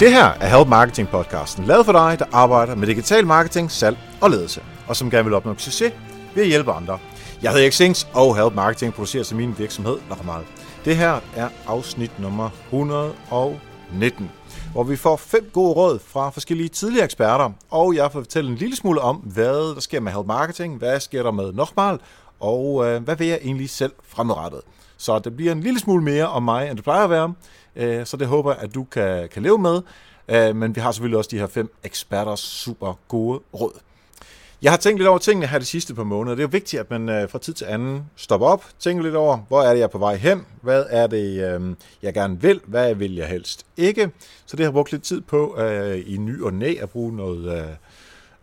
Det her er Help Marketing podcasten, lavet for dig, der arbejder med digital marketing, salg og ledelse, og som gerne vil opnå succes ved at hjælpe andre. Jeg hedder Xings, og Help Marketing producerer til min virksomhed, Lachamal. Det her er afsnit nummer 119, hvor vi får fem gode råd fra forskellige tidligere eksperter, og jeg får fortælle en lille smule om, hvad der sker med Help Marketing, hvad sker der med Nochmal, og øh, hvad vil jeg egentlig selv fremadrettet. Så det bliver en lille smule mere om mig, end det plejer at være, øh, så det håber at du kan, kan leve med. Øh, men vi har selvfølgelig også de her fem eksperters super gode råd. Jeg har tænkt lidt over tingene her de sidste par måneder. Det er jo vigtigt, at man øh, fra tid til anden stopper op, tænker lidt over, hvor er det, jeg er på vej hen? Hvad er det, øh, jeg gerne vil? Hvad vil jeg helst ikke? Så det har jeg brugt lidt tid på øh, i ny og næ at bruge noget,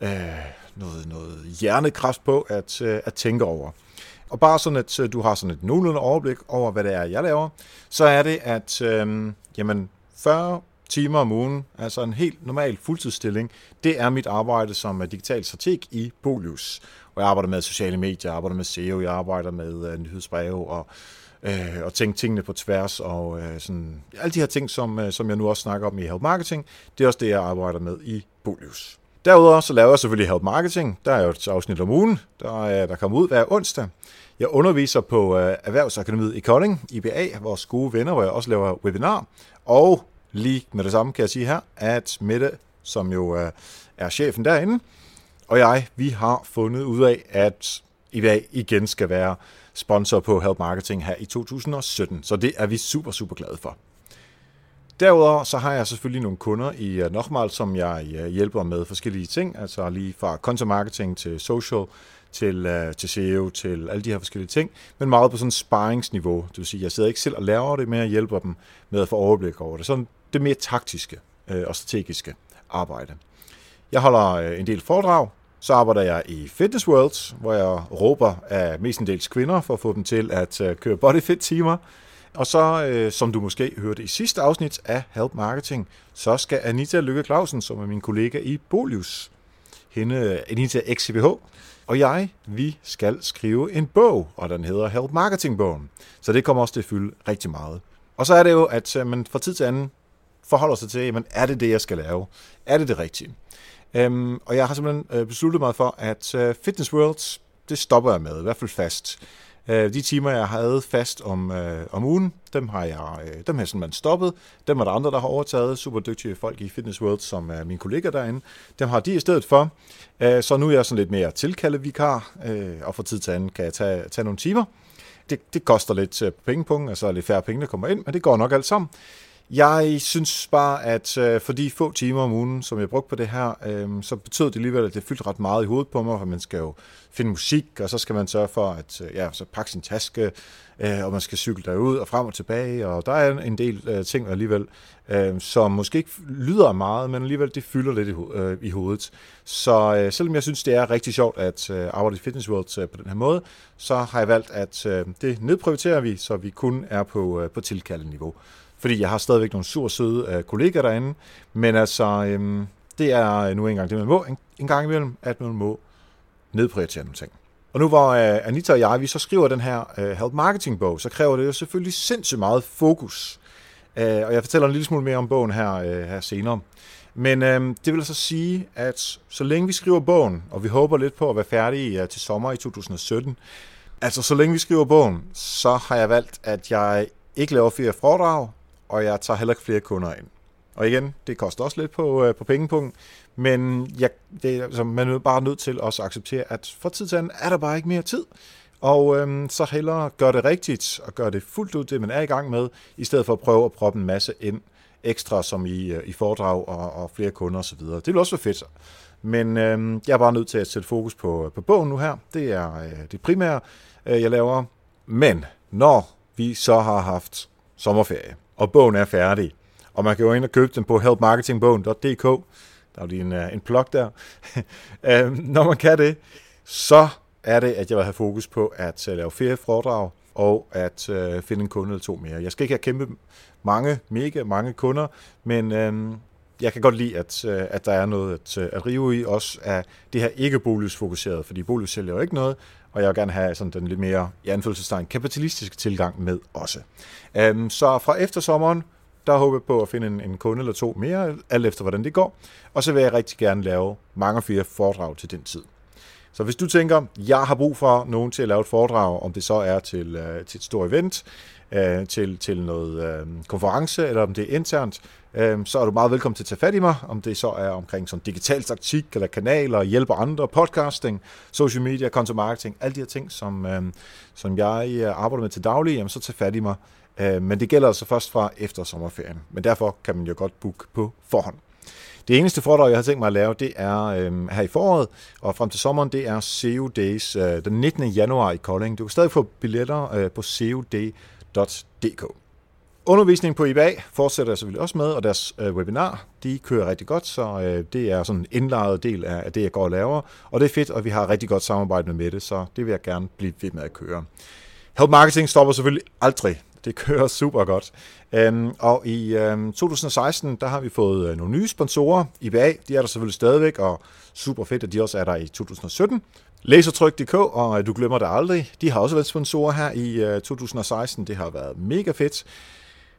øh, øh noget, noget hjernekraft på at, øh, at tænke over. Og bare sådan, at øh, du har sådan et nogenlunde overblik over, hvad det er, jeg laver, så er det, at øh, jamen, 40 timer om ugen, altså en helt normal fuldtidsstilling, det er mit arbejde som øh, digital strateg i Polius. Og jeg arbejder med sociale medier, jeg arbejder med SEO, jeg arbejder med øh, nyhedsbreve og, øh, og tænke tingene på tværs og øh, sådan, alle de her ting, som, øh, som jeg nu også snakker om i Help Marketing, det er også det, jeg arbejder med i Bolius. Derudover så laver jeg selvfølgelig Help Marketing. Der er jo et afsnit om ugen, der, øh, der kommer ud hver onsdag. Jeg underviser på øh, Erhvervsakademiet i Kolding, IBA, vores gode venner, hvor jeg også laver webinar. Og lige med det samme kan jeg sige her, at Mette, som jo øh, er chefen derinde, og jeg, vi har fundet ud af, at IBA igen skal være sponsor på Help Marketing her i 2017. Så det er vi super, super glade for. Derudover så har jeg selvfølgelig nogle kunder i øh, uh, Nochmal, som jeg uh, hjælper med forskellige ting, altså lige fra content marketing til social, til, uh, til SEO, til alle de her forskellige ting, men meget på sådan sparringsniveau. Det vil sige, jeg sidder ikke selv og laver det, men jeg hjælper dem med at få overblik over det. Sådan det mere taktiske uh, og strategiske arbejde. Jeg holder uh, en del foredrag, så arbejder jeg i Fitness Worlds, hvor jeg råber af mestendels kvinder for at få dem til at uh, køre bodyfit timer. Og så, øh, som du måske hørte i sidste afsnit af Help Marketing, så skal Anita Lykke Clausen, som er min kollega i Bolius, hende øh, Anita XCBH, og jeg, vi skal skrive en bog, og den hedder Help Marketing-bogen. Så det kommer også til at fylde rigtig meget. Og så er det jo, at øh, man fra tid til anden forholder sig til, jamen, er det det, jeg skal lave? Er det det rigtige? Øhm, og jeg har simpelthen øh, besluttet mig for, at Fitness Worlds, det stopper jeg med, i hvert fald fast. Øh, de timer, jeg havde fast om, øh, om ugen, dem har jeg, øh, dem har jeg simpelthen stoppet. Dem er der andre, der har overtaget. Super dygtige folk i Fitness World, som er mine kollegaer derinde. Dem har de i stedet for. Øh, så nu er jeg sådan lidt mere tilkaldet vikar, øh, og for tid til anden kan jeg tage, tage nogle timer. Det, det koster lidt øh, på altså lidt færre penge, der kommer ind, men det går nok alt sammen. Jeg synes bare, at øh, for de få timer om ugen, som jeg brugte på det her, øh, så betød det alligevel, at det fyldte ret meget i hovedet på mig, for man skal jo finde musik, og så skal man sørge for at øh, ja, så pakke sin taske, øh, og man skal cykle derud og frem og tilbage, og der er en del øh, ting alligevel, øh, som måske ikke lyder meget, men alligevel det fylder lidt i, øh, i hovedet. Så øh, selvom jeg synes, det er rigtig sjovt at øh, arbejde i Fitness World øh, på den her måde, så har jeg valgt, at øh, det nedprioriterer vi, så vi kun er på, øh, på tilkaldet niveau fordi jeg har stadigvæk nogle sur søde øh, kollegaer derinde, men altså, øhm, det er nu engang det, man må en, en gang imellem, at man må nedprioritere nogle ting. Og nu hvor øh, Anita og jeg, vi så skriver den her øh, Help Marketing bog, så kræver det jo selvfølgelig sindssygt meget fokus. Øh, og jeg fortæller en lille smule mere om bogen her, øh, her senere. Men øh, det vil altså sige, at så længe vi skriver bogen, og vi håber lidt på at være færdige uh, til sommer i 2017, altså så længe vi skriver bogen, så har jeg valgt, at jeg ikke laver flere foredrag, og jeg tager heller ikke flere kunder ind. Og igen, det koster også lidt på, øh, på pengepunkt, men jeg, det, altså, man er bare nødt til også at acceptere, at for tid til anden er der bare ikke mere tid. Og øhm, så hellere gør det rigtigt og gør det fuldt ud, det man er i gang med, i stedet for at prøve at proppe en masse ind ekstra, som i, øh, i foredrag og, og flere kunder osv. Det vil også være fedt. Men øhm, jeg er bare nødt til at sætte fokus på, øh, på bogen nu her. Det er øh, det primære, øh, jeg laver. Men når vi så har haft sommerferie, og bogen er færdig. Og man kan jo ind og købe den på helpmarketingbogen.dk. Der er lige en, øh, en plug der. Øhm, når man kan det, så er det, at jeg vil have fokus på at øh, lave flere foredrag og at øh, finde en kunde eller to mere. Jeg skal ikke have kæmpe mange, mega mange kunder, men øh, jeg kan godt lide, at, øh, at der er noget at, øh, at rive i, også af det her ikke boligsfokuseret, fordi bolig sælger jo ikke noget, og jeg vil gerne have sådan den lidt mere, i anfølgelsestegn, kapitalistiske tilgang med også. Um, så fra eftersommeren, der håber jeg på at finde en, en kunde eller to mere, alt efter hvordan det går. Og så vil jeg rigtig gerne lave mange flere foredrag til den tid. Så hvis du tænker, jeg har brug for nogen til at lave et foredrag, om det så er til, øh, til et stort event, øh, til, til noget øh, konference, eller om det er internt, øh, så er du meget velkommen til at tage fat i mig, om det så er omkring sådan digital taktik, eller kanaler, hjælper andre, podcasting, social media, content marketing, alle de her ting, som, øh, som jeg øh, arbejder med til daglig, jamen, så tag fat i mig. Øh, men det gælder altså først fra efter sommerferien, men derfor kan man jo godt booke på forhånd. Det eneste foredrag, jeg har tænkt mig at lave, det er øh, her i foråret, og frem til sommeren, det er SEO Days øh, den 19. januar i Kolding. Du kan stadig få billetter øh, på seoday.dk. Undervisningen på IBA fortsætter jeg selvfølgelig også med, og deres øh, webinar, de kører rigtig godt, så øh, det er sådan en indlejret del af, af det, jeg går og laver. Og det er fedt, og vi har rigtig godt samarbejde med det, så det vil jeg gerne blive ved med at køre. Help Marketing stopper selvfølgelig aldrig. Det kører super godt. Øhm, og i øhm, 2016, der har vi fået øh, nogle nye sponsorer. IBA, de er der selvfølgelig stadigvæk, og super fedt, at de også er der i 2017. Lasertryk.dk, og øh, du glemmer det aldrig, de har også været sponsorer her i øh, 2016. Det har været mega fedt.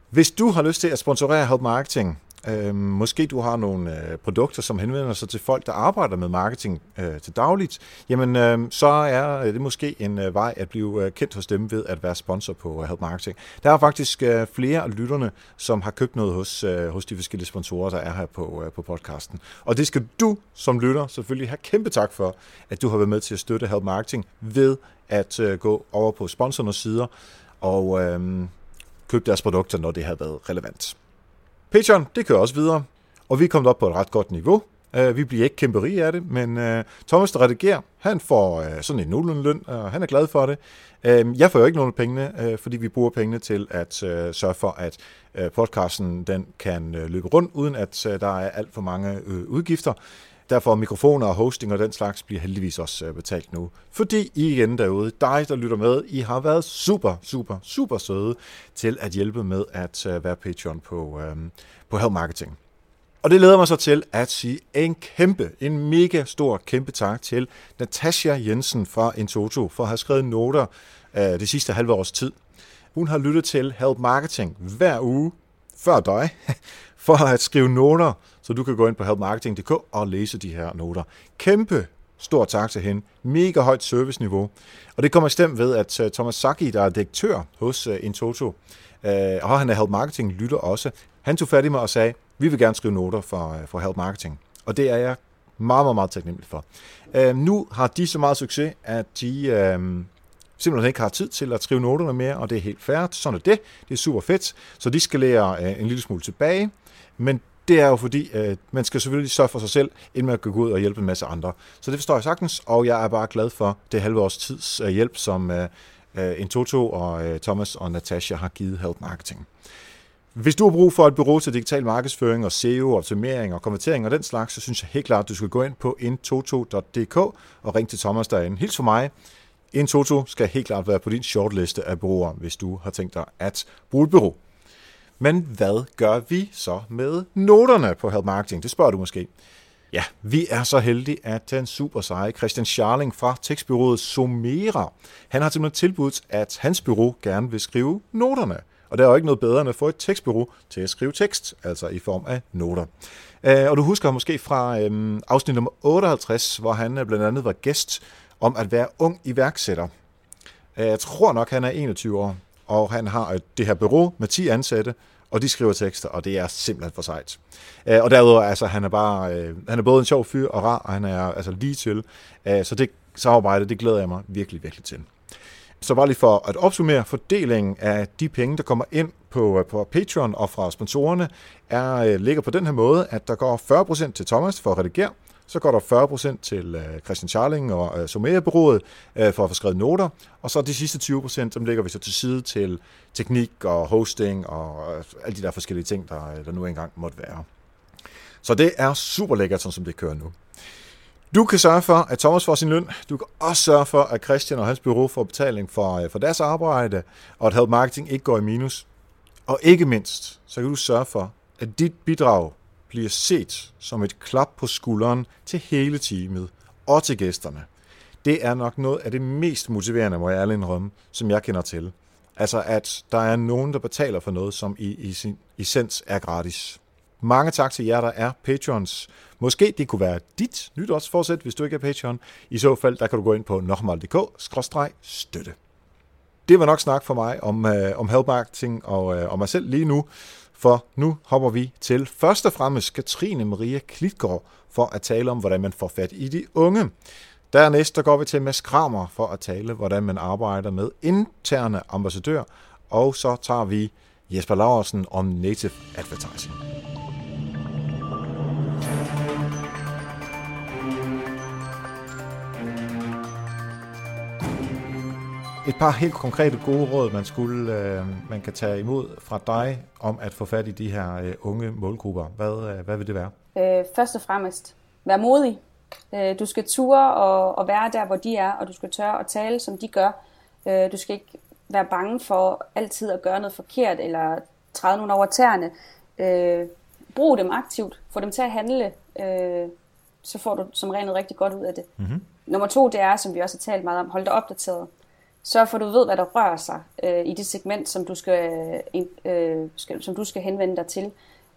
Hvis du har lyst til at sponsorere Help Marketing, øh, måske du har nogle øh, produkter, som henvender sig til folk, der arbejder med marketing øh, til dagligt, jamen øh, så er øh, det måske en øh, vej at blive øh, kendt hos dem ved at være sponsor på øh, Help Marketing. Der er faktisk øh, flere af lytterne, som har købt noget hos, øh, hos de forskellige sponsorer, der er her på, øh, på podcasten. Og det skal du som lytter selvfølgelig have kæmpe tak for, at du har været med til at støtte Help Marketing ved at øh, gå over på sponsorernes sider og øh, købe deres produkter, når det har været relevant. Patreon, det kører også videre, og vi er kommet op på et ret godt niveau. Uh, vi bliver ikke kæmpe rige af det, men uh, Thomas, der redigerer, han får uh, sådan en nogenlunde løn, og han er glad for det. Uh, jeg får jo ikke nogen af pengene, uh, fordi vi bruger pengene til at uh, sørge for, at uh, podcasten den kan uh, løbe rundt, uden at uh, der er alt for mange uh, udgifter. Derfor mikrofoner og hosting og den slags bliver heldigvis også øh, betalt nu. Fordi I igen derude, dig der lytter med, I har været super, super, super søde til at hjælpe med at øh, være Patreon på, øhm, på Help Marketing. Og det leder mig så til at sige en kæmpe, en mega stor kæmpe tak til Natasha Jensen fra Intoto for at have skrevet noter øh, det sidste halve års tid. Hun har lyttet til Help Marketing hver uge, før dig, for at skrive noter, så du kan gå ind på helpmarketing.dk og læse de her noter. Kæmpe stor tak til hende. Mega højt serviceniveau. Og det kommer stemt ved, at øh, Thomas Saki, der er direktør hos øh, Intoto, øh, og han er Help Marketing, lytter også. Han tog fat i mig og sagde, vi vil gerne skrive noter for, for Help Marketing. Og det er jeg meget, meget, meget taknemmelig for. Uh, nu har de så meget succes, at de uh, simpelthen ikke har tid til at skrive noterne mere, og det er helt færdigt. Sådan er det. Det er super fedt. Så de skal lære en lille smule tilbage. Men det er jo fordi, at man skal selvfølgelig sørge for sig selv, inden man kan gå ud og hjælpe en masse andre. Så det forstår jeg sagtens, og jeg er bare glad for det halve års tids øh, hjælp, som øh, øh, en Toto og Thomas og Natasha har givet Help Marketing. Hvis du har brug for et bureau til digital markedsføring og SEO, optimering og konvertering og den slags, så synes jeg helt klart, at du skal gå ind på intoto.dk og ringe til Thomas derinde. Hils for mig. Intoto skal helt klart være på din shortliste af bureauer, hvis du har tænkt dig at bruge et bureau. Men hvad gør vi så med noterne på Help Marketing? Det spørger du måske. Ja, vi er så heldige, at den super seje Christian Scharling fra tekstbyrået Somera, han har simpelthen tilbudt, at hans bureau gerne vil skrive noterne. Og der er jo ikke noget bedre end at få et tekstbureau til at skrive tekst, altså i form af noter. Øh, og du husker måske fra øhm, afsnit nummer 58, hvor han øh, blandt andet var gæst om at være ung iværksætter. Øh, jeg tror nok, han er 21 år og han har det her bureau med 10 ansatte, og de skriver tekster, og det er simpelthen for sejt. Øh, og derudover, altså, han er bare, øh, han er både en sjov fyr og rar, og han er altså lige til. Øh, så det samarbejde, det glæder jeg mig virkelig, virkelig til. Så bare lige for at opsummere, fordelingen af de penge, der kommer ind på, øh, på Patreon og fra sponsorerne, er, øh, ligger på den her måde, at der går 40% til Thomas for at redigere, så går der 40% til øh, Christian Charling og øh, Sommerbyrået øh, for at få skrevet noter, og så de sidste 20%, som lægger vi så til side til teknik og hosting og øh, alle de der forskellige ting, der, øh, der nu engang måtte være. Så det er super lækkert, sådan som det kører nu. Du kan sørge for, at Thomas får sin løn. Du kan også sørge for, at Christian og hans bureau får betaling for, øh, for deres arbejde, og at Help Marketing ikke går i minus. Og ikke mindst, så kan du sørge for, at dit bidrag bliver set som et klap på skulderen til hele teamet og til gæsterne. Det er nok noget af det mest motiverende, må jeg ærlig indrømme, som jeg kender til. Altså at der er nogen, der betaler for noget, som i, i sin essens er gratis. Mange tak til jer, der er patrons. Måske det kunne være dit nytårsforsæt, hvis du ikke er patron. I så fald, der kan du gå ind på nokmal.dk-støtte. Det var nok snak for mig om, øh, om help marketing og øh, om mig selv lige nu, for nu hopper vi til først og fremmest Katrine Maria Klitgaard for at tale om, hvordan man får fat i de unge. Dernæst der går vi til Mads Kramer for at tale, hvordan man arbejder med interne ambassadører, og så tager vi Jesper Laursen om native advertising. Et par helt konkrete gode råd, man skulle øh, man kan tage imod fra dig om at få fat i de her øh, unge målgrupper. Hvad, øh, hvad vil det være? Øh, først og fremmest, vær modig. Øh, du skal ture og, og være der, hvor de er, og du skal tørre at tale, som de gør. Øh, du skal ikke være bange for altid at gøre noget forkert, eller træde nogen over tæerne. Øh, brug dem aktivt. Få dem til at handle. Øh, så får du som regel noget rigtig godt ud af det. Mm-hmm. Nummer to, det er, som vi også har talt meget om, hold dig opdateret. Sørg for, at du ved, hvad der rører sig øh, i det segment, som du skal, øh, øh, skal, som du skal henvende dig til.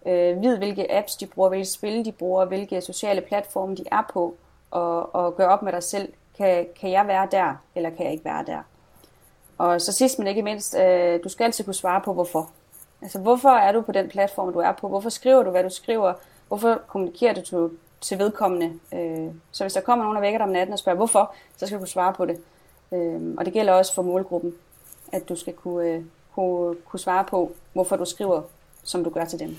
Øh, vid, hvilke apps de bruger, hvilke spil de bruger, hvilke sociale platforme de er på, og, og gør op med dig selv. Kan, kan jeg være der, eller kan jeg ikke være der? Og så sidst men ikke mindst, øh, du skal altid kunne svare på, hvorfor. Altså, hvorfor er du på den platform, du er på? Hvorfor skriver du, hvad du skriver? Hvorfor kommunikerer du til, til vedkommende? Øh, så hvis der kommer nogen, der vækker dig om natten og spørger, hvorfor, så skal du kunne svare på det. Øh, og det gælder også for målgruppen, at du skal kunne, øh, kunne, kunne svare på, hvorfor du skriver, som du gør til dem.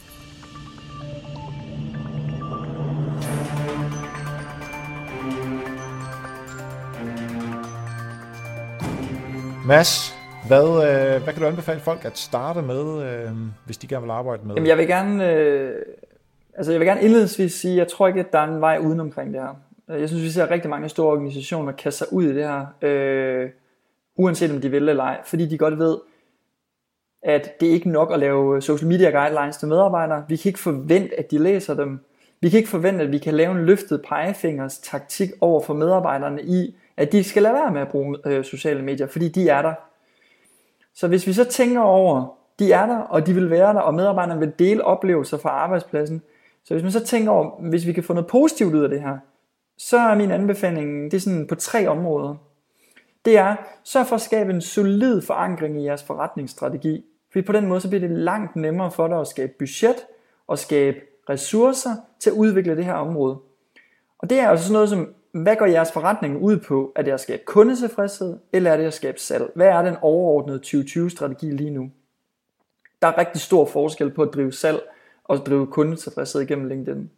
Mads, hvad, øh, hvad kan du anbefale folk at starte med, øh, hvis de gerne vil arbejde med? Jamen, jeg vil gerne, øh, altså jeg vil gerne indledningsvis sige, at jeg tror ikke, at der er en vej uden omkring det her. Øh, jeg synes, vi ser rigtig mange store organisationer kaste sig ud i det her, øh, uanset om de vil eller ej, fordi de godt ved, at det er ikke nok at lave social media guidelines til medarbejdere. Vi kan ikke forvente, at de læser dem. Vi kan ikke forvente, at vi kan lave en løftet pegefingers taktik over for medarbejderne i, at de skal lade være med at bruge øh, sociale medier, fordi de er der. Så hvis vi så tænker over, de er der, og de vil være der, og medarbejderne vil dele oplevelser fra arbejdspladsen, så hvis man så tænker over, hvis vi kan få noget positivt ud af det her, så er min anbefaling, det er sådan på tre områder. Det er, sørg for at skabe en solid forankring i jeres forretningsstrategi. Fordi på den måde, så bliver det langt nemmere for dig at skabe budget og skabe ressourcer til at udvikle det her område. Og det er altså sådan noget som, hvad går jeres forretning ud på? Er det at skabe kundetilfredshed, eller er det at skabe salg? Hvad er den overordnede 2020-strategi lige nu? Der er rigtig stor forskel på at drive salg og drive kundetilfredshed igennem LinkedIn.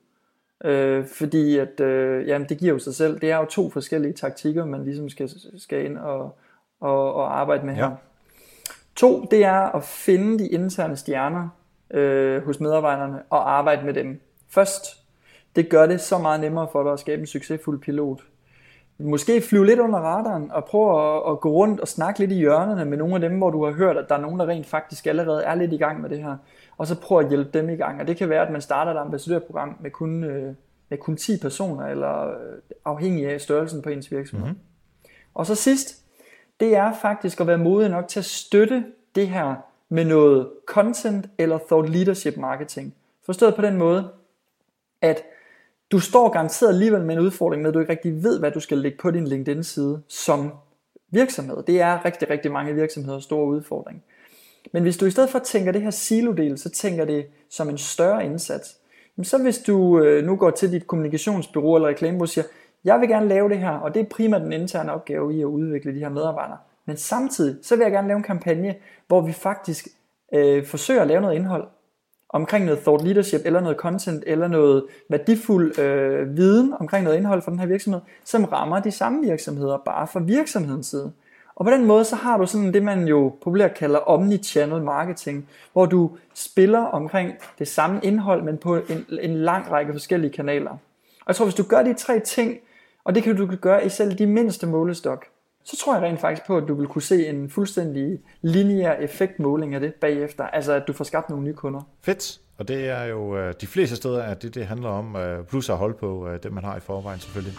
Øh, fordi at, øh, jamen, det giver jo sig selv. Det er jo to forskellige taktikker, man ligesom skal, skal ind og, og, og arbejde med her. Ja. To, det er at finde de interne stjerner øh, hos medarbejderne og arbejde med dem først. Det gør det så meget nemmere for dig at skabe en succesfuld pilot. Måske flyve lidt under radaren og prøve at, at gå rundt og snakke lidt i hjørnerne med nogle af dem, hvor du har hørt, at der er nogen, der rent faktisk allerede er lidt i gang med det her. Og så prøve at hjælpe dem i gang. Og det kan være, at man starter et ambassadørprogram med kun, øh, med kun 10 personer, eller øh, afhængig af størrelsen på ens virksomhed. Mm-hmm. Og så sidst, det er faktisk at være modig nok til at støtte det her med noget content eller thought leadership marketing. Forstået på den måde, at du står garanteret alligevel med en udfordring med, at du ikke rigtig ved, hvad du skal lægge på din LinkedIn-side som virksomhed. Det er rigtig, rigtig mange virksomheder store udfordring. Men hvis du i stedet for tænker det her silodel, så tænker det som en større indsats. Så hvis du øh, nu går til dit kommunikationsbyrå eller reklamebureau og siger, jeg vil gerne lave det her, og det er primært den interne opgave i at udvikle de her medarbejdere. Men samtidig, så vil jeg gerne lave en kampagne, hvor vi faktisk øh, forsøger at lave noget indhold omkring noget thought leadership, eller noget content, eller noget værdifuld øh, viden omkring noget indhold for den her virksomhed, som rammer de samme virksomheder, bare fra virksomhedens side. Og på den måde, så har du sådan det, man jo populært kalder omni-channel marketing, hvor du spiller omkring det samme indhold, men på en, en lang række forskellige kanaler. Og jeg tror, hvis du gør de tre ting, og det kan du gøre i selv de mindste målestok, så tror jeg rent faktisk på, at du vil kunne se en fuldstændig lineær effektmåling af det bagefter. Altså at du får skabt nogle nye kunder. Fedt. Og det er jo øh, de fleste steder, at det, det handler om, øh, plus at holde på øh, det, man har i forvejen selvfølgelig.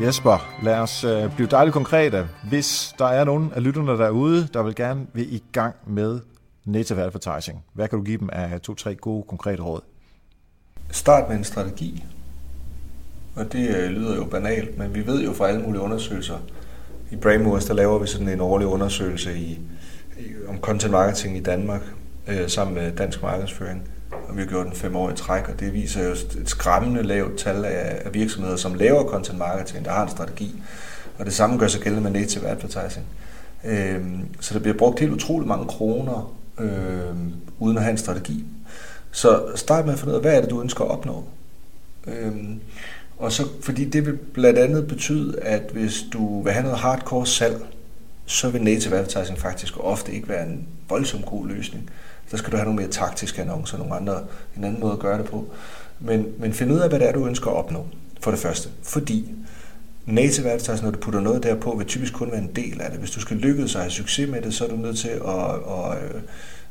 Jesper, lad os øh, blive dejligt konkrete. Hvis der er nogen af lytterne derude, der vil gerne vil i gang med native advertising, hvad kan du give dem af to-tre gode konkrete råd? Start med en strategi. Og det øh, lyder jo banalt, men vi ved jo fra alle mulige undersøgelser. I Brainmoves, der laver vi sådan en årlig undersøgelse i, i, om content marketing i Danmark, øh, sammen med Dansk Markedsføring. Og vi har gjort den fem år i træk, og det viser jo et skræmmende lavt tal af, af virksomheder, som laver content marketing, der har en strategi. Og det samme gør sig gældende med native advertising. Øh, så der bliver brugt helt utroligt mange kroner, øh, uden at have en strategi. Så start med at finde ud af, hvad er det, du ønsker at opnå. Øh, og så, fordi det vil blandt andet betyde, at hvis du vil have noget hardcore salg, så vil native advertising faktisk ofte ikke være en voldsom god løsning. Der skal du have nogle mere taktiske annoncer, nogle andre, en anden måde at gøre det på. Men, men find ud af, hvad det er, du ønsker at opnå, for det første. Fordi native advertising, når du putter noget derpå, vil typisk kun være en del af det. Hvis du skal lykkes og have succes med det, så er du nødt til at, at, at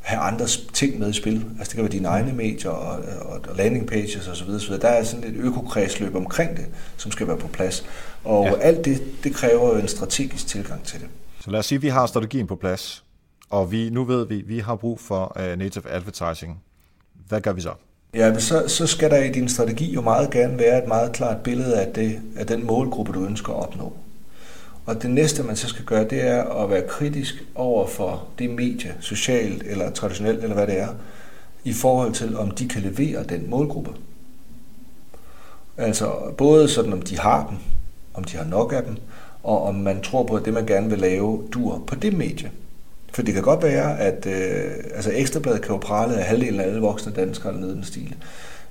have andre ting med i spil. Altså det kan være dine egne medier og, og, og landing pages osv. Så der er sådan et økokredsløb omkring det, som skal være på plads. Og ja. alt det, det kræver jo en strategisk tilgang til det. Så lad os sige, at vi har strategien på plads, og vi, nu ved vi, at vi har brug for uh, native advertising. Hvad gør vi så? Ja, så, så skal der i din strategi jo meget gerne være et meget klart billede af, det, af den målgruppe, du ønsker at opnå. Og det næste, man så skal gøre, det er at være kritisk over for det medie, socialt eller traditionelt, eller hvad det er, i forhold til, om de kan levere den målgruppe. Altså både sådan, om de har dem, om de har nok af dem, og om man tror på, at det, man gerne vil lave, dur på det medie. For det kan godt være, at øh, altså Ekstrabladet kan jo prale af halvdelen af alle voksne danskere eller noget den stil.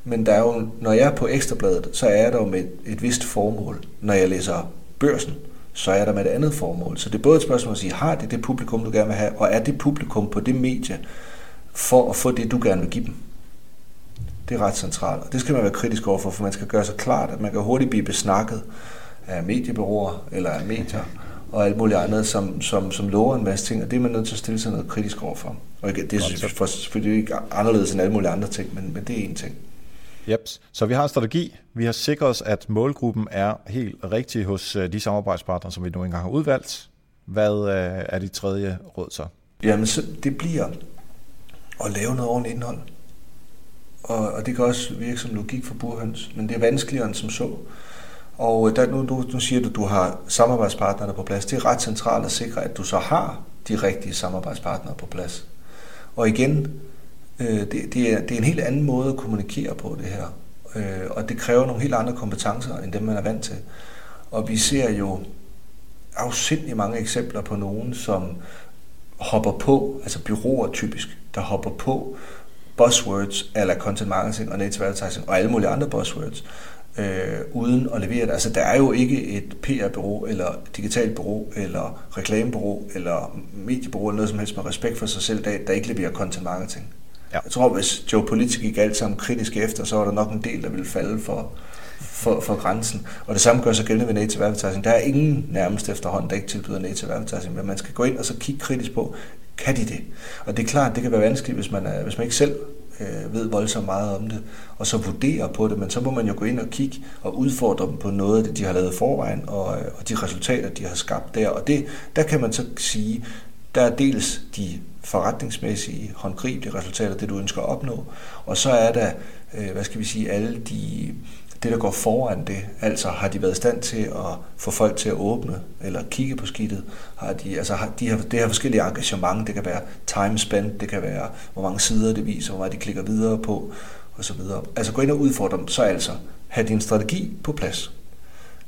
Men der er jo, når jeg er på Ekstrabladet, så er der jo med et, et vist formål. Når jeg læser børsen, så er der med et andet formål. Så det er både et spørgsmål at sige, har det det publikum, du gerne vil have, og er det publikum på det medie, for at få det, du gerne vil give dem? Det er ret centralt, og det skal man være kritisk overfor, for man skal gøre sig klart, at man kan hurtigt blive besnakket af mediebureauer eller af medier og alt muligt andet, som, som, som lover en masse ting, og det er man nødt til at stille sig noget kritisk overfor. Og det er selvfølgelig ikke anderledes end alle mulige andre ting, men, men det er en ting. Yep. Så vi har en strategi. Vi har sikret os, at målgruppen er helt rigtig hos øh, de samarbejdspartnere, som vi nu engang har udvalgt. Hvad øh, er dit tredje råd så? Jamen, så det bliver at lave noget ordentligt indhold. Og, og det kan også virke som logik for burhøns, men det er vanskeligere end som så. Og øh, der, nu, nu, nu siger du, at du har samarbejdspartnerne på plads. Det er ret centralt at sikre, at du så har de rigtige samarbejdspartnere på plads. Og igen, Øh, det, det, er, det er en helt anden måde at kommunikere på det her. Øh, og det kræver nogle helt andre kompetencer, end dem man er vant til. Og vi ser jo afsindelig mange eksempler på nogen, som hopper på, altså byråer typisk, der hopper på buzzwords, eller content marketing og native advertising og alle mulige andre buzzwords, øh, uden at levere det. Altså der er jo ikke et PR-bureau, eller digitalt bureau, eller reklamebureau, eller mediebureau, eller noget som helst med respekt for sig selv, der, der ikke leverer content marketing. Ja. Jeg tror, hvis Joe Politik gik alt sammen kritisk efter, så var der nok en del, der ville falde for, for, for grænsen. Og det samme gør sig gældende ved native advertising. Der er ingen nærmest efterhånden, der ikke tilbyder native advertising, men man skal gå ind og så kigge kritisk på, kan de det? Og det er klart, det kan være vanskeligt, hvis man, er, hvis man ikke selv øh, ved voldsomt meget om det, og så vurdere på det, men så må man jo gå ind og kigge og udfordre dem på noget af det, de har lavet forvejen, og, øh, og de resultater, de har skabt der. Og det, der kan man så sige, der er dels de forretningsmæssige, håndgribelige resultater, det du ønsker at opnå, og så er der, øh, hvad skal vi sige, alle de, det der går foran det, altså har de været i stand til at få folk til at åbne eller kigge på skidtet, har de, altså har, de har, det har forskellige engagement, det kan være time spent, det kan være, hvor mange sider det viser, hvor meget de klikker videre på, og så videre. Altså gå ind og udfordre dem, så altså have din strategi på plads.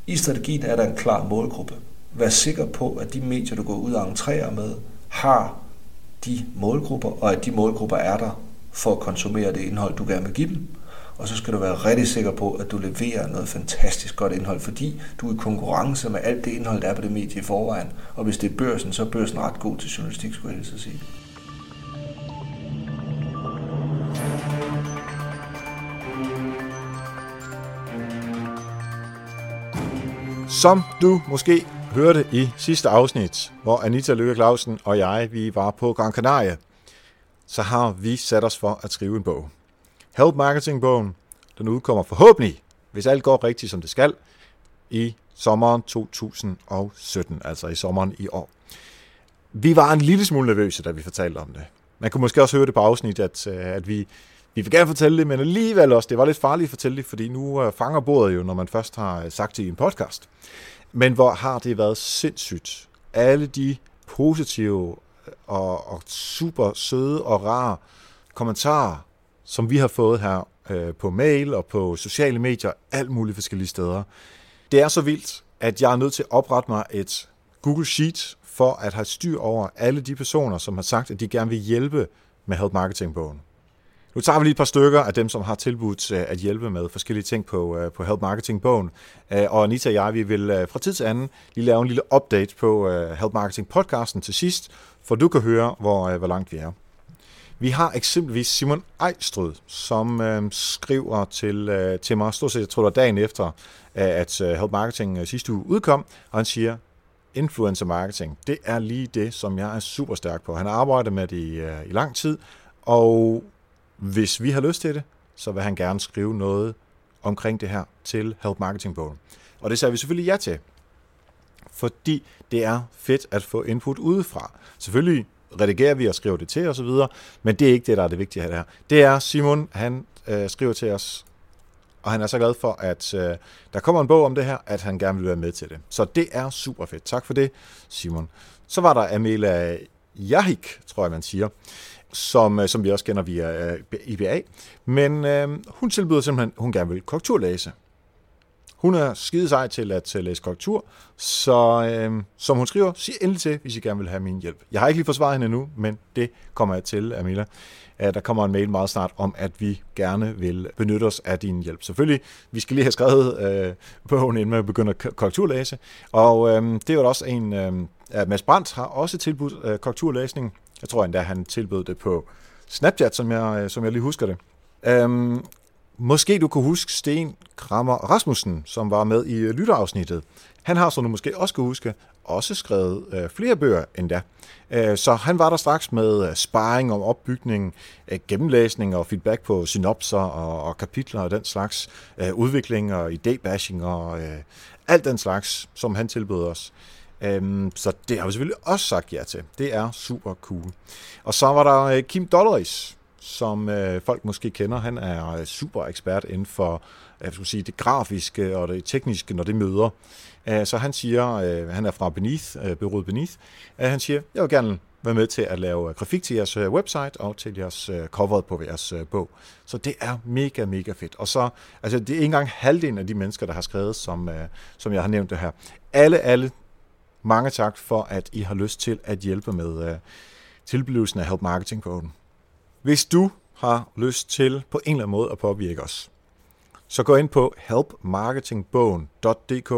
I strategien er der en klar målgruppe. Vær sikker på, at de medier, du går ud og entrerer med, har de målgrupper, og at de målgrupper er der for at konsumere det indhold, du gerne vil give dem. Og så skal du være rigtig sikker på, at du leverer noget fantastisk godt indhold, fordi du er i konkurrence med alt det indhold, der er på det medie i forvejen. Og hvis det er børsen, så er børsen ret god til journalistik, skulle jeg sige. Som du måske hørte i sidste afsnit, hvor Anita Løkke Clausen og jeg vi var på Gran Canaria, så har vi sat os for at skrive en bog. Help Marketing-bogen, den udkommer forhåbentlig, hvis alt går rigtigt som det skal, i sommeren 2017, altså i sommeren i år. Vi var en lille smule nervøse, da vi fortalte om det. Man kunne måske også høre det på afsnit, at, øh, at vi, vi vil gerne fortælle det, men alligevel også, det var lidt farligt at fortælle det, fordi nu øh, fanger bordet jo, når man først har øh, sagt det i en podcast. Men hvor har det været sindssygt. Alle de positive og, og super søde og rare kommentarer, som vi har fået her øh, på mail og på sociale medier, alt muligt forskellige steder. Det er så vildt, at jeg er nødt til at oprette mig et Google Sheet for at have styr over alle de personer, som har sagt, at de gerne vil hjælpe med Help Marketing-bogen. Nu tager vi lige et par stykker af dem, som har tilbudt øh, at hjælpe med forskellige ting på, øh, på Help Marketing-bogen. Øh, og Anita og jeg, vi vil fra tid til anden lige lave en lille update på Help Marketing-podcasten til sidst, for du kan høre, hvor, hvor langt vi er. Vi har eksempelvis Simon Ejstrød, som øh, skriver til, øh, til mig, stort set, jeg tror det var dagen efter, at øh, Help Marketing øh, sidste uge udkom, og han siger, influencer marketing, det er lige det, som jeg er super stærk på. Han har arbejdet med det i, øh, i lang tid, og hvis vi har lyst til det, så vil han gerne skrive noget omkring det her til Help Marketing-bogen. Og det sagde vi selvfølgelig ja til, fordi det er fedt at få input udefra. Selvfølgelig redigerer vi og skriver det til osv., men det er ikke det, der er det vigtige her. Det er Simon, han øh, skriver til os, og han er så glad for, at øh, der kommer en bog om det her, at han gerne vil være med til det. Så det er super fedt. Tak for det, Simon. Så var der Amela Jahik, tror jeg, man siger, som, øh, som vi også kender via øh, IBA. Men øh, hun tilbyder simpelthen, hun gerne vil korrekturlæse. Hun er skide sej til at øh, læse korrektur, så øh, som hun skriver, sig endelig til, hvis I gerne vil have min hjælp. Jeg har ikke lige forsvaret hende endnu, men det kommer jeg til, Amila. Øh, der kommer en mail meget snart om, at vi gerne vil benytte os af din hjælp. Selvfølgelig, vi skal lige have skrevet øh, bogen, inden man begynder at korrekturlæse. Og øh, det er jo også en... Øh, Mads Brandt har også tilbudt øh, korrekturlæsning. Jeg tror endda, han tilbød det på Snapchat, som jeg, øh, som jeg lige husker det. Øhm, Måske du kunne huske Sten Krammer Rasmussen, som var med i øh, lytterafsnittet. Han har, som du måske også kan huske, også skrevet øh, flere bøger endda. Øh, så han var der straks med øh, sparring om opbygning, øh, gennemlæsning og feedback på synopser og, og kapitler og den slags øh, udvikling og idébashing og øh, alt den slags, som han tilbød os. Øhm, så det har vi selvfølgelig også sagt ja til. Det er super cool. Og så var der øh, Kim Dolleris, som øh, folk måske kender. Han er øh, super ekspert inden for øh, jeg skulle sige, det grafiske og det tekniske, når det møder. Æh, så han siger, øh, han er fra Beneath, øh, byrådet Beneath, øh, han siger, jeg vil gerne være med til at lave grafik til jeres website og til jeres øh, cover på jeres øh, bog. Så det er mega, mega fedt. Og så, altså det er ikke engang halvdelen af de mennesker, der har skrevet, som, øh, som jeg har nævnt det her. Alle, alle, mange tak for, at I har lyst til at hjælpe med øh, tilblivelsen af Help Marketing på den. Hvis du har lyst til på en eller anden måde at påvirke os, så gå ind på helpmarketingbogen.dk.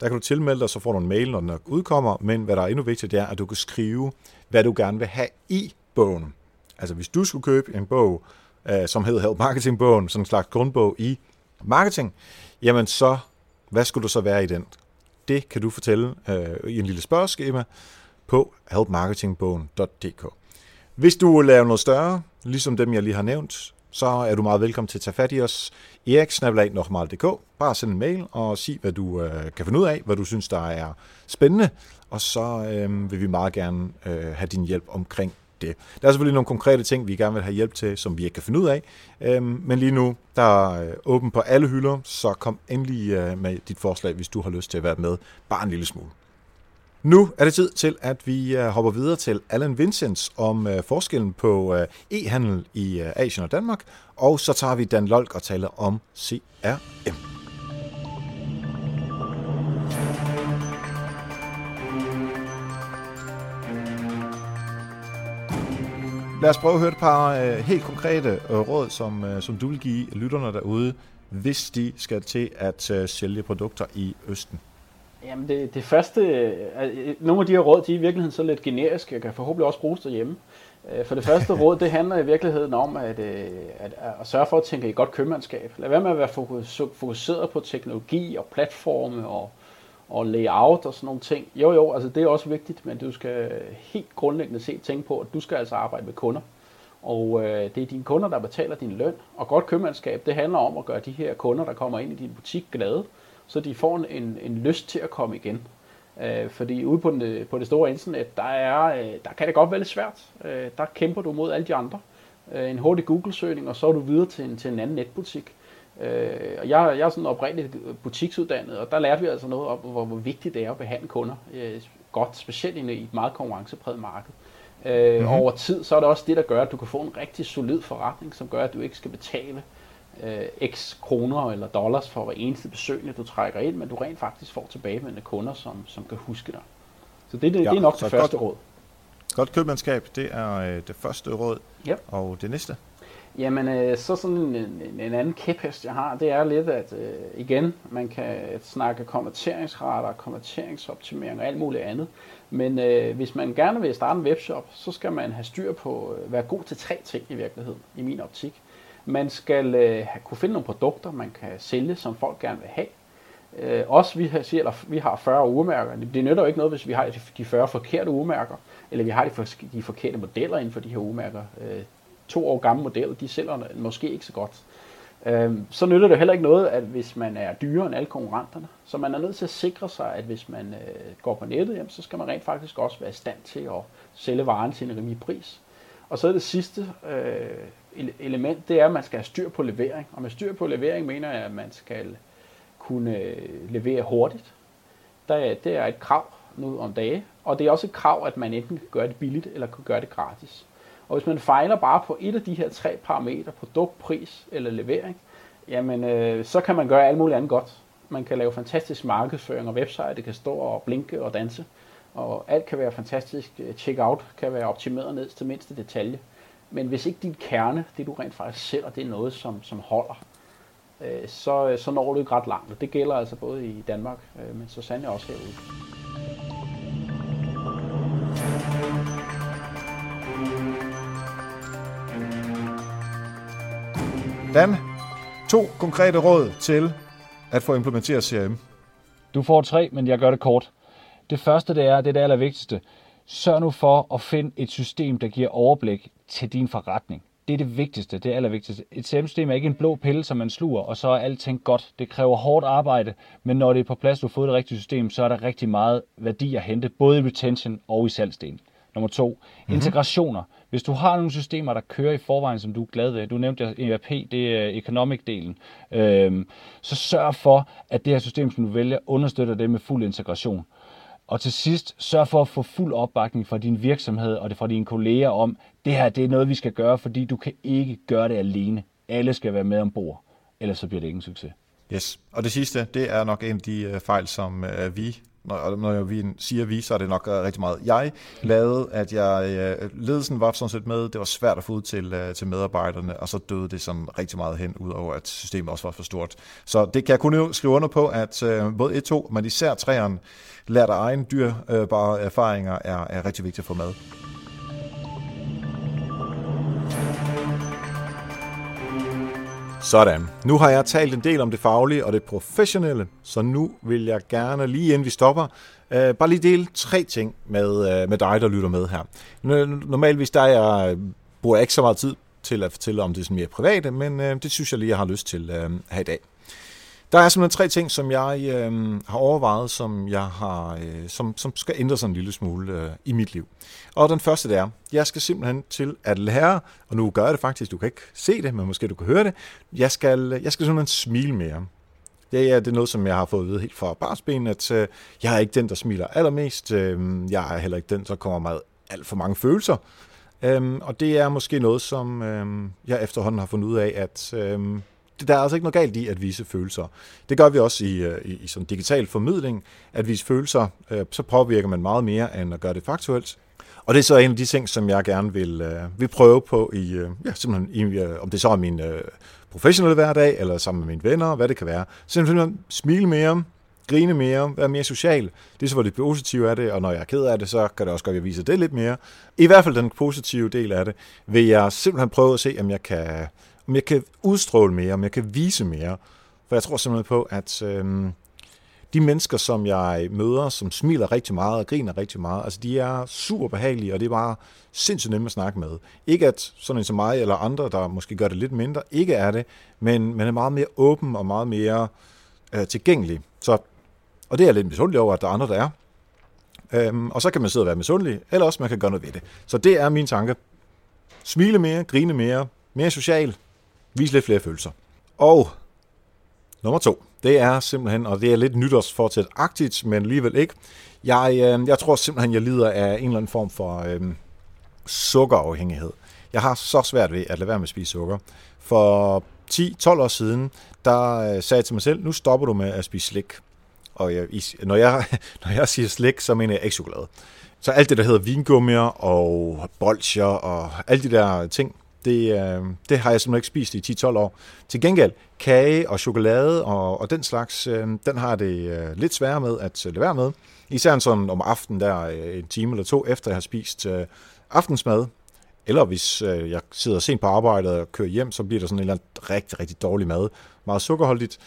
Der kan du tilmelde dig, så får du en mail, når den udkommer, men hvad der er endnu vigtigt, det er, at du kan skrive, hvad du gerne vil have i bogen. Altså hvis du skulle købe en bog, øh, som hedder Help Marketing-bogen, sådan en slags grundbog i marketing, jamen så, hvad skulle du så være i den? Det kan du fortælle øh, i en lille spørgeskema på helpmarketingbogen.dk. Hvis du vil lave noget større, ligesom dem, jeg lige har nævnt, så er du meget velkommen til at tage fat i os. eriksnabelag.dk Bare send en mail og sig, hvad du øh, kan finde ud af, hvad du synes, der er spændende, og så øh, vil vi meget gerne øh, have din hjælp omkring det. Der er selvfølgelig nogle konkrete ting, vi gerne vil have hjælp til, som vi ikke kan finde ud af, øh, men lige nu, der er øh, åben på alle hylder, så kom endelig øh, med dit forslag, hvis du har lyst til at være med, bare en lille smule. Nu er det tid til, at vi øh, hopper videre til Allen Vincents om øh, forskellen på øh, e-handel i øh, Asien og Danmark, og så tager vi Dan Lolk og taler om CRM. Lad os prøve at høre et par øh, helt konkrete råd, som, som du vil give lytterne derude, hvis de skal til at sælge produkter i Østen. Jamen det, det første, øh, øh, øh, nogle af de her råd, de er i virkeligheden så lidt generiske, og kan forhåbentlig også bruges derhjemme. Øh, for det første råd, det handler i virkeligheden om at, øh, at, at sørge for at tænke i godt købmandskab. Lad være med at være fokuseret på teknologi og platforme og, og layout og sådan nogle ting. Jo jo, altså det er også vigtigt, men du skal helt grundlæggende se tænke på, at du skal altså arbejde med kunder. Og øh, det er dine kunder, der betaler din løn. Og godt købmandskab, det handler om at gøre de her kunder, der kommer ind i din butik glade så de får en, en lyst til at komme igen. Øh, fordi ude på, den, på det store internet, der, er, øh, der kan det godt være lidt svært. Øh, der kæmper du mod alle de andre. Øh, en hurtig Google-søgning, og så er du videre til en, til en anden netbutik. Øh, og jeg, jeg er sådan oprindeligt butiksuddannet, og der lærte vi altså noget om, hvor, hvor vigtigt det er at behandle kunder øh, godt, specielt i et meget konkurrencepræget marked. Øh, mm-hmm. Over tid, så er det også det, der gør, at du kan få en rigtig solid forretning, som gør, at du ikke skal betale øh, x kroner eller dollars for hver eneste besøgende, du trækker ind, men du rent faktisk får tilbagevendende kunder, som, som kan huske dig. Så det, det, ja, det er nok det første godt, råd. Godt købmandskab, det er øh, det første råd. Ja. Og det næste? Jamen, øh, så sådan en, en, en anden kæphest, jeg har, det er lidt, at øh, igen, man kan snakke konverteringsrater, konverteringsoptimering og alt muligt andet. Men øh, hvis man gerne vil starte en webshop, så skal man have styr på, øh, være god til tre ting i virkeligheden, i min optik. Man skal øh, kunne finde nogle produkter, man kan sælge, som folk gerne vil have. Øh, også vi har, siger, eller, vi har 40 urmærker. Det, nytter jo ikke noget, hvis vi har de 40 forkerte urmærker, eller vi har de, for, de forkerte modeller inden for de her urmærker. Øh, to år gamle modeller, de sælger måske ikke så godt. Øh, så nytter det heller ikke noget, at hvis man er dyrere end alle konkurrenterne. Så man er nødt til at sikre sig, at hvis man øh, går på nettet, jamen, så skal man rent faktisk også være i stand til at sælge varen til en rimelig pris. Og så er det sidste øh, element, det er, at man skal have styr på levering. Og med styr på levering mener jeg, at man skal kunne øh, levere hurtigt. Der, det er et krav nu om dage. Og det er også et krav, at man enten kan gøre det billigt, eller kan gøre det gratis. Og hvis man fejler bare på et af de her tre parametre, produkt, pris eller levering, jamen øh, så kan man gøre alt muligt andet godt. Man kan lave fantastisk markedsføring og website, det kan stå og blinke og danse, og alt kan være fantastisk. Checkout kan være optimeret ned til mindste detalje. Men hvis ikke din kerne, det du rent faktisk sælger, det er noget, som, som holder, øh, så, så når du ikke ret langt. Og det gælder altså både i Danmark, øh, men så sandelig også herude. Dan, to konkrete råd til at få implementeret CRM. Du får tre, men jeg gør det kort. Det første, det er, det er det allervigtigste. Sørg nu for at finde et system, der giver overblik til din forretning. Det er det vigtigste, det er allervigtigste. Et CRM-system er ikke en blå pille, som man sluger, og så er alting godt. Det kræver hårdt arbejde, men når det er på plads, du har fået det rigtige system, så er der rigtig meget værdi at hente, både i retention og i salgsdelen. Nummer to, mm-hmm. integrationer. Hvis du har nogle systemer, der kører i forvejen, som du er glad ved, du nævnte ERP, det er economic-delen, øhm, så sørg for, at det her system, som du vælger, understøtter det med fuld integration. Og til sidst, sørg for at få fuld opbakning fra din virksomhed og det fra dine kolleger om, det her det er noget, vi skal gøre, fordi du kan ikke gøre det alene. Alle skal være med ombord, ellers så bliver det ingen succes. Yes, og det sidste, det er nok en af de øh, fejl, som øh, vi når, når vi siger vi, så er det nok øh, rigtig meget jeg lavede, at jeg, øh, ledelsen var sådan set med, det var svært at få ud til, øh, til medarbejderne, og så døde det sådan rigtig meget hen, udover at systemet også var for stort. Så det kan jeg kun skrive under på, at både 1 2, men især 3'eren, lært af egen dyrbare erfaringer, er, er rigtig vigtigt at få med. Sådan. Nu har jeg talt en del om det faglige og det professionelle, så nu vil jeg gerne, lige inden vi stopper, øh, bare lige dele tre ting med, øh, med dig, der lytter med her. Normalvis der jeg, øh, bruger jeg ikke så meget tid til at fortælle om det sådan mere private, men øh, det synes jeg lige, jeg har lyst til øh, her i dag. Der er simpelthen tre ting, som jeg øh, har overvejet, som jeg har, øh, som, som skal ændre sig en lille smule øh, i mit liv. Og den første det er, jeg skal simpelthen til at lære, og nu gør jeg det faktisk, du kan ikke se det, men måske du kan høre det, jeg skal, jeg skal simpelthen smile mere. Det er, det er noget, som jeg har fået at vide helt fra barsben, at øh, jeg er ikke den, der smiler allermest. Øh, jeg er heller ikke den, der kommer med alt for mange følelser. Øh, og det er måske noget, som øh, jeg efterhånden har fundet ud af, at øh, der er altså ikke noget galt i at vise følelser. Det gør vi også i, øh, i, i sådan digital formidling. At vise følelser, øh, så påvirker man meget mere, end at gøre det faktuelt. Og det er så en af de ting, som jeg gerne vil, øh, vil prøve på, i, øh, ja, simpelthen, i, øh, om det så er min øh, professionelle hverdag, eller sammen med mine venner, hvad det kan være. Simpelthen smile mere, grine mere, være mere social. Det er så, hvor det positive af det, og når jeg er ked af det, så kan det også godt, at jeg viser det lidt mere. I hvert fald den positive del af det, vil jeg simpelthen prøve at se, om jeg kan om jeg kan udstråle mere, om jeg kan vise mere. For jeg tror simpelthen på, at øhm, de mennesker, som jeg møder, som smiler rigtig meget og griner rigtig meget, altså de er super behagelige, og det er bare sindssygt nemt at snakke med. Ikke at sådan en som mig eller andre, der måske gør det lidt mindre, ikke er det, men man er meget mere åben og meget mere øh, tilgængelig. Så, og det er jeg lidt misundelig over, at der er andre, der er. Øhm, og så kan man sidde og være misundelig, eller også man kan gøre noget ved det. Så det er min tanke. Smile mere, grine mere, mere social, vis lidt flere følelser. Og nummer to, det er simpelthen, og det er lidt nytårsfortsæt-agtigt, men alligevel ikke. Jeg, øh, jeg tror simpelthen, jeg lider af en eller anden form for øh, sukkerafhængighed. Jeg har så svært ved at lade være med at spise sukker. For 10-12 år siden, der øh, sagde jeg til mig selv, nu stopper du med at spise slik. Og jeg, når, jeg, når jeg siger slik, så mener jeg ikke chokolade. Så alt det, der hedder vingummier og bolcher og alle de der ting, det, øh, det har jeg simpelthen ikke spist i 10-12 år. Til gengæld, kage og chokolade og, og den slags, øh, den har det øh, lidt sværere med at øh, lade være med. Især sådan om aftenen, der øh, en time eller to efter jeg har spist øh, aftensmad, eller hvis jeg sidder sent på arbejde og kører hjem, så bliver der sådan en eller anden rigtig, rigtig dårlig mad. Meget sukkerholdigt.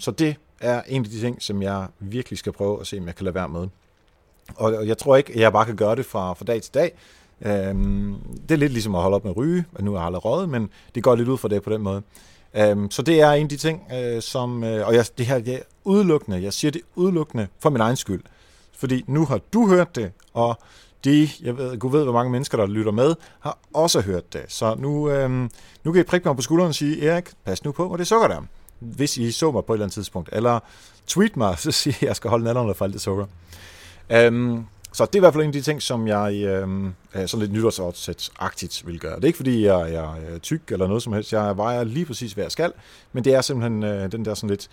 så det er en af de ting, som jeg virkelig skal prøve at se, om jeg kan lade være med. Og jeg tror ikke, at jeg bare kan gøre det fra, fra dag til dag. Øhm, det er lidt ligesom at holde op med at ryge, og nu har jeg aldrig røget, men det går lidt ud for det på den måde. Øhm, så det er en af de ting, øh, som, øh, og jeg, det her det er udelukkende, jeg siger det udelukkende for min egen skyld. Fordi nu har du hørt det, og de, jeg ved, Gud ved, hvor mange mennesker, der lytter med, har også hørt det. Så nu, øhm, nu kan I prikke mig på skulderen og sige, Erik, pas nu på, hvor det sukker der. Hvis I så mig på et eller andet tidspunkt. Eller tweet mig, så siger jeg, at jeg skal holde den for alt det sukker. Øhm, så det er i hvert fald en af de ting, som jeg øh, sådan lidt nytårsårssæt-agtigt vil gøre. Det er ikke, fordi jeg, jeg er tyk eller noget som helst. Jeg vejer lige præcis, hvad jeg skal. Men det er simpelthen øh, den der sådan lidt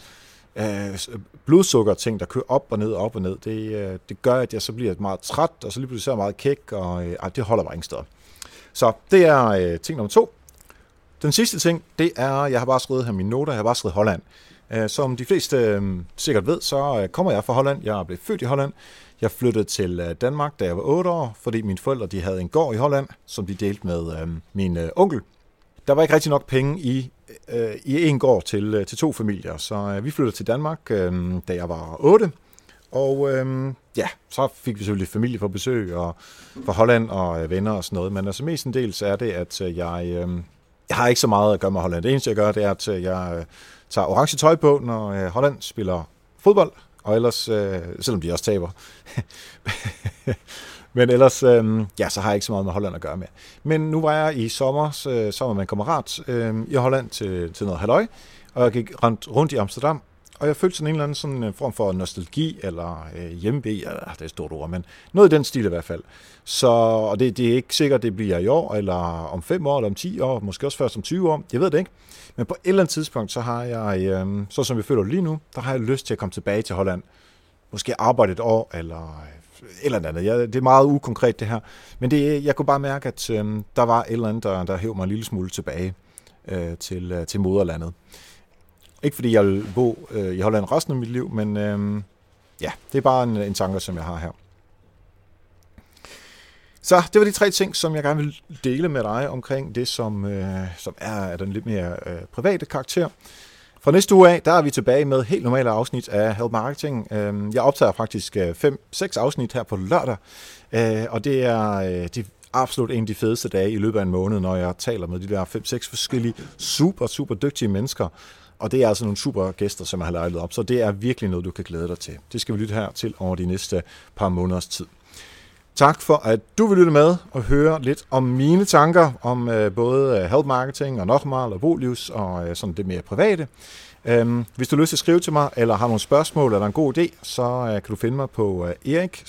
øh, blodsukker-ting, der kører op og ned og op og ned. Det, øh, det gør, at jeg så bliver meget træt, og så lige pludselig så er jeg meget kæk, og øh, det holder bare ingen steder. Så det er øh, ting nummer to. Den sidste ting, det er, jeg har bare skrevet her mine noter, jeg har bare skrevet Holland. Øh, som de fleste øh, sikkert ved, så øh, kommer jeg fra Holland. Jeg er blevet født i Holland. Jeg flyttede til øh, Danmark, da jeg var 8 år, fordi mine forældre de havde en gård i Holland, som de delte med øh, min øh, onkel. Der var ikke rigtig nok penge i, øh, i en gård til, øh, til to familier, så øh, vi flyttede til Danmark, øh, da jeg var 8. Og øh, ja, så fik vi selvfølgelig familie for besøg og fra Holland og øh, venner og sådan noget. Men altså mestendels er det, at øh, jeg, øh, jeg har ikke så meget at gøre med Holland. Det eneste, jeg gør, det er, at øh, jeg øh, tager orange tøj på, når øh, Holland spiller fodbold. Og ellers, øh, selvom de også taber. Men ellers, øh, ja, så har jeg ikke så meget med Holland at gøre med. Men nu var jeg i sommer, øh, sommer med en kammerat øh, i Holland til, til noget halløj, og jeg gik rundt, rundt i Amsterdam, og jeg følte sådan en eller anden sådan en form for nostalgi, eller øh, hjemme, ja, det er et stort ord, men noget i den stil i hvert fald. Så, og det, det er ikke sikkert, det bliver i år, eller om 5 år, eller om 10 år, måske også først om 20 år, jeg ved det ikke. Men på et eller andet tidspunkt, så har jeg, øh, så som vi føler lige nu, der har jeg lyst til at komme tilbage til Holland. Måske arbejde et år, eller øh, eller andet. Jeg, det er meget ukonkret det her. Men det, jeg kunne bare mærke, at øh, der var et eller andet, der, der hævde mig en lille smule tilbage øh, til, øh, til moderlandet. Ikke fordi jeg vil bo øh, i Holland resten af mit liv, men øh, ja, det er bare en, en tanke, som jeg har her. Så det var de tre ting, som jeg gerne vil dele med dig omkring det, som, øh, som er af den lidt mere øh, private karakter. Fra næste uge af, der er vi tilbage med helt normale afsnit af Help Marketing. Øhm, jeg optager faktisk øh, 5-6 afsnit her på lørdag, øh, og det er, øh, det er absolut en af de fedeste dage i løbet af en måned, når jeg taler med de der 5-6 forskellige super, super dygtige mennesker. Og det er altså nogle super gæster, som jeg har lejlet op, så det er virkelig noget, du kan glæde dig til. Det skal vi lytte her til over de næste par måneders tid. Tak for, at du vil lytte med og høre lidt om mine tanker om øh, både øh, health marketing og Nochmal og Bolius og øh, sådan det mere private. Øhm, hvis du har lyst til at skrive til mig, eller har nogle spørgsmål eller en god idé, så øh, kan du finde mig på øh, erik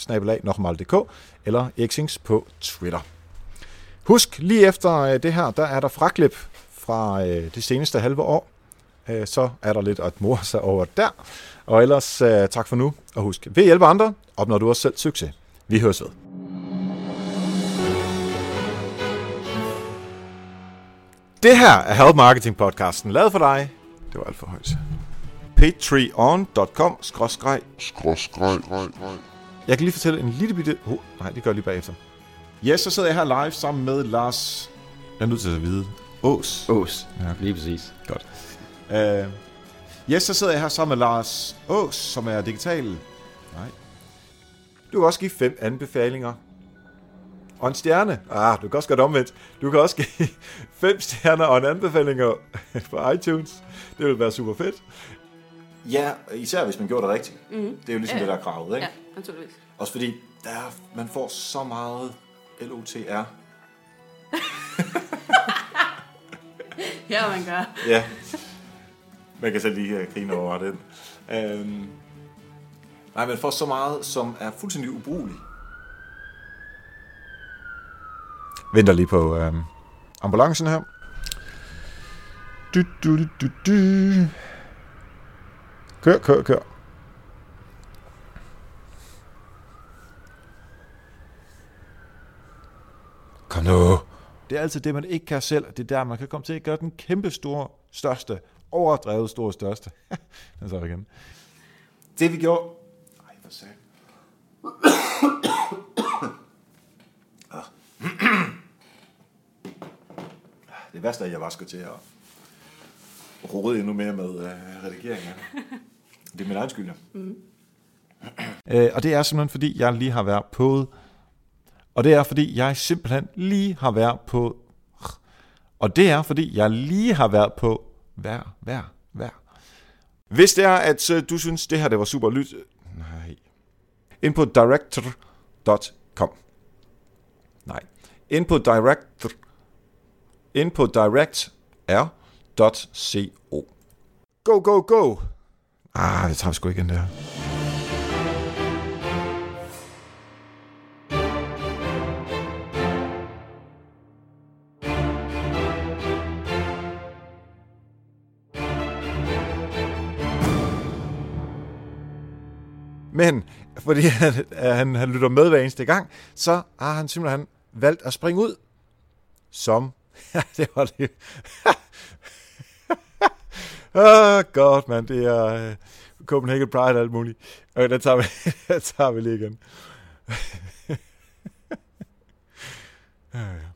eller eriksings på Twitter. Husk, lige efter øh, det her, der er der fraklip fra øh, det seneste halve år. Øh, så er der lidt at mor sig over der. Og ellers øh, tak for nu, og husk, ved at hjælpe andre, opnår du også selv succes. Vi høres ved. Det her er Help Marketing podcasten, lavet for dig. Det var alt for højt. patreon.com skråskreg Jeg kan lige fortælle en lille bitte... Oh, nej, det gør jeg lige bagefter. Yes, så sidder jeg her live sammen med Lars... Jeg er nødt til at vide. Ås. Ås, ja. lige præcis. Godt. Uh, yes, så sidder jeg her sammen med Lars Ås, som er digital... Nej. Du kan også give fem anbefalinger og en stjerne. Ah, du kan også gøre det omvendt. Du kan også give fem stjerner og en anbefaling på iTunes. Det vil være super fedt. Ja, især hvis man gjorde det rigtigt. Mhm. Det er jo ligesom Ja, det, der er kravet, ikke? Ja, naturligvis. Også fordi der er, man får så meget LOTR. Ja, man gør. Ja. Man kan selv lige øh, grine over den. Øhm, nej, man får så meget, som er fuldstændig ubrugelig. Venter lige på øhm, ambulancen her. Du, du, du, du, du. Kør, kør, kør. Kom nu. Det er altid det, man ikke kan selv. Det er der, man kan komme til at gøre den kæmpe store, største, overdrevet store største. Den så igen. Det vi gjorde... Ej, hvor sagde Ah. Det værste er, at jeg bare skal til at rode endnu mere med uh, redigeringen. Det er min egen skyld, ja. Mm. Øh, og det er simpelthen, fordi jeg lige har været på... Og det er, fordi jeg simpelthen lige har været på... Og det er, fordi jeg lige har været på... Vær, vær, vær. Hvis det er, at øh, du synes, det her det var super lyt... Øh, nej. Ind på director.com. Nej. Ind på director... Ind på directr.co. Go, go, go! Ah, det tager vi sgu igen der. Men fordi han, han, han lytter med hver eneste gang, så har han simpelthen valgt at springe ud som... Ja, det var det. Åh, ah, oh, godt, mand. Det er uh, Copenhagen Pride og alt muligt. Okay, den tager vi, den tager vi lige igen. Ah, ja, ja.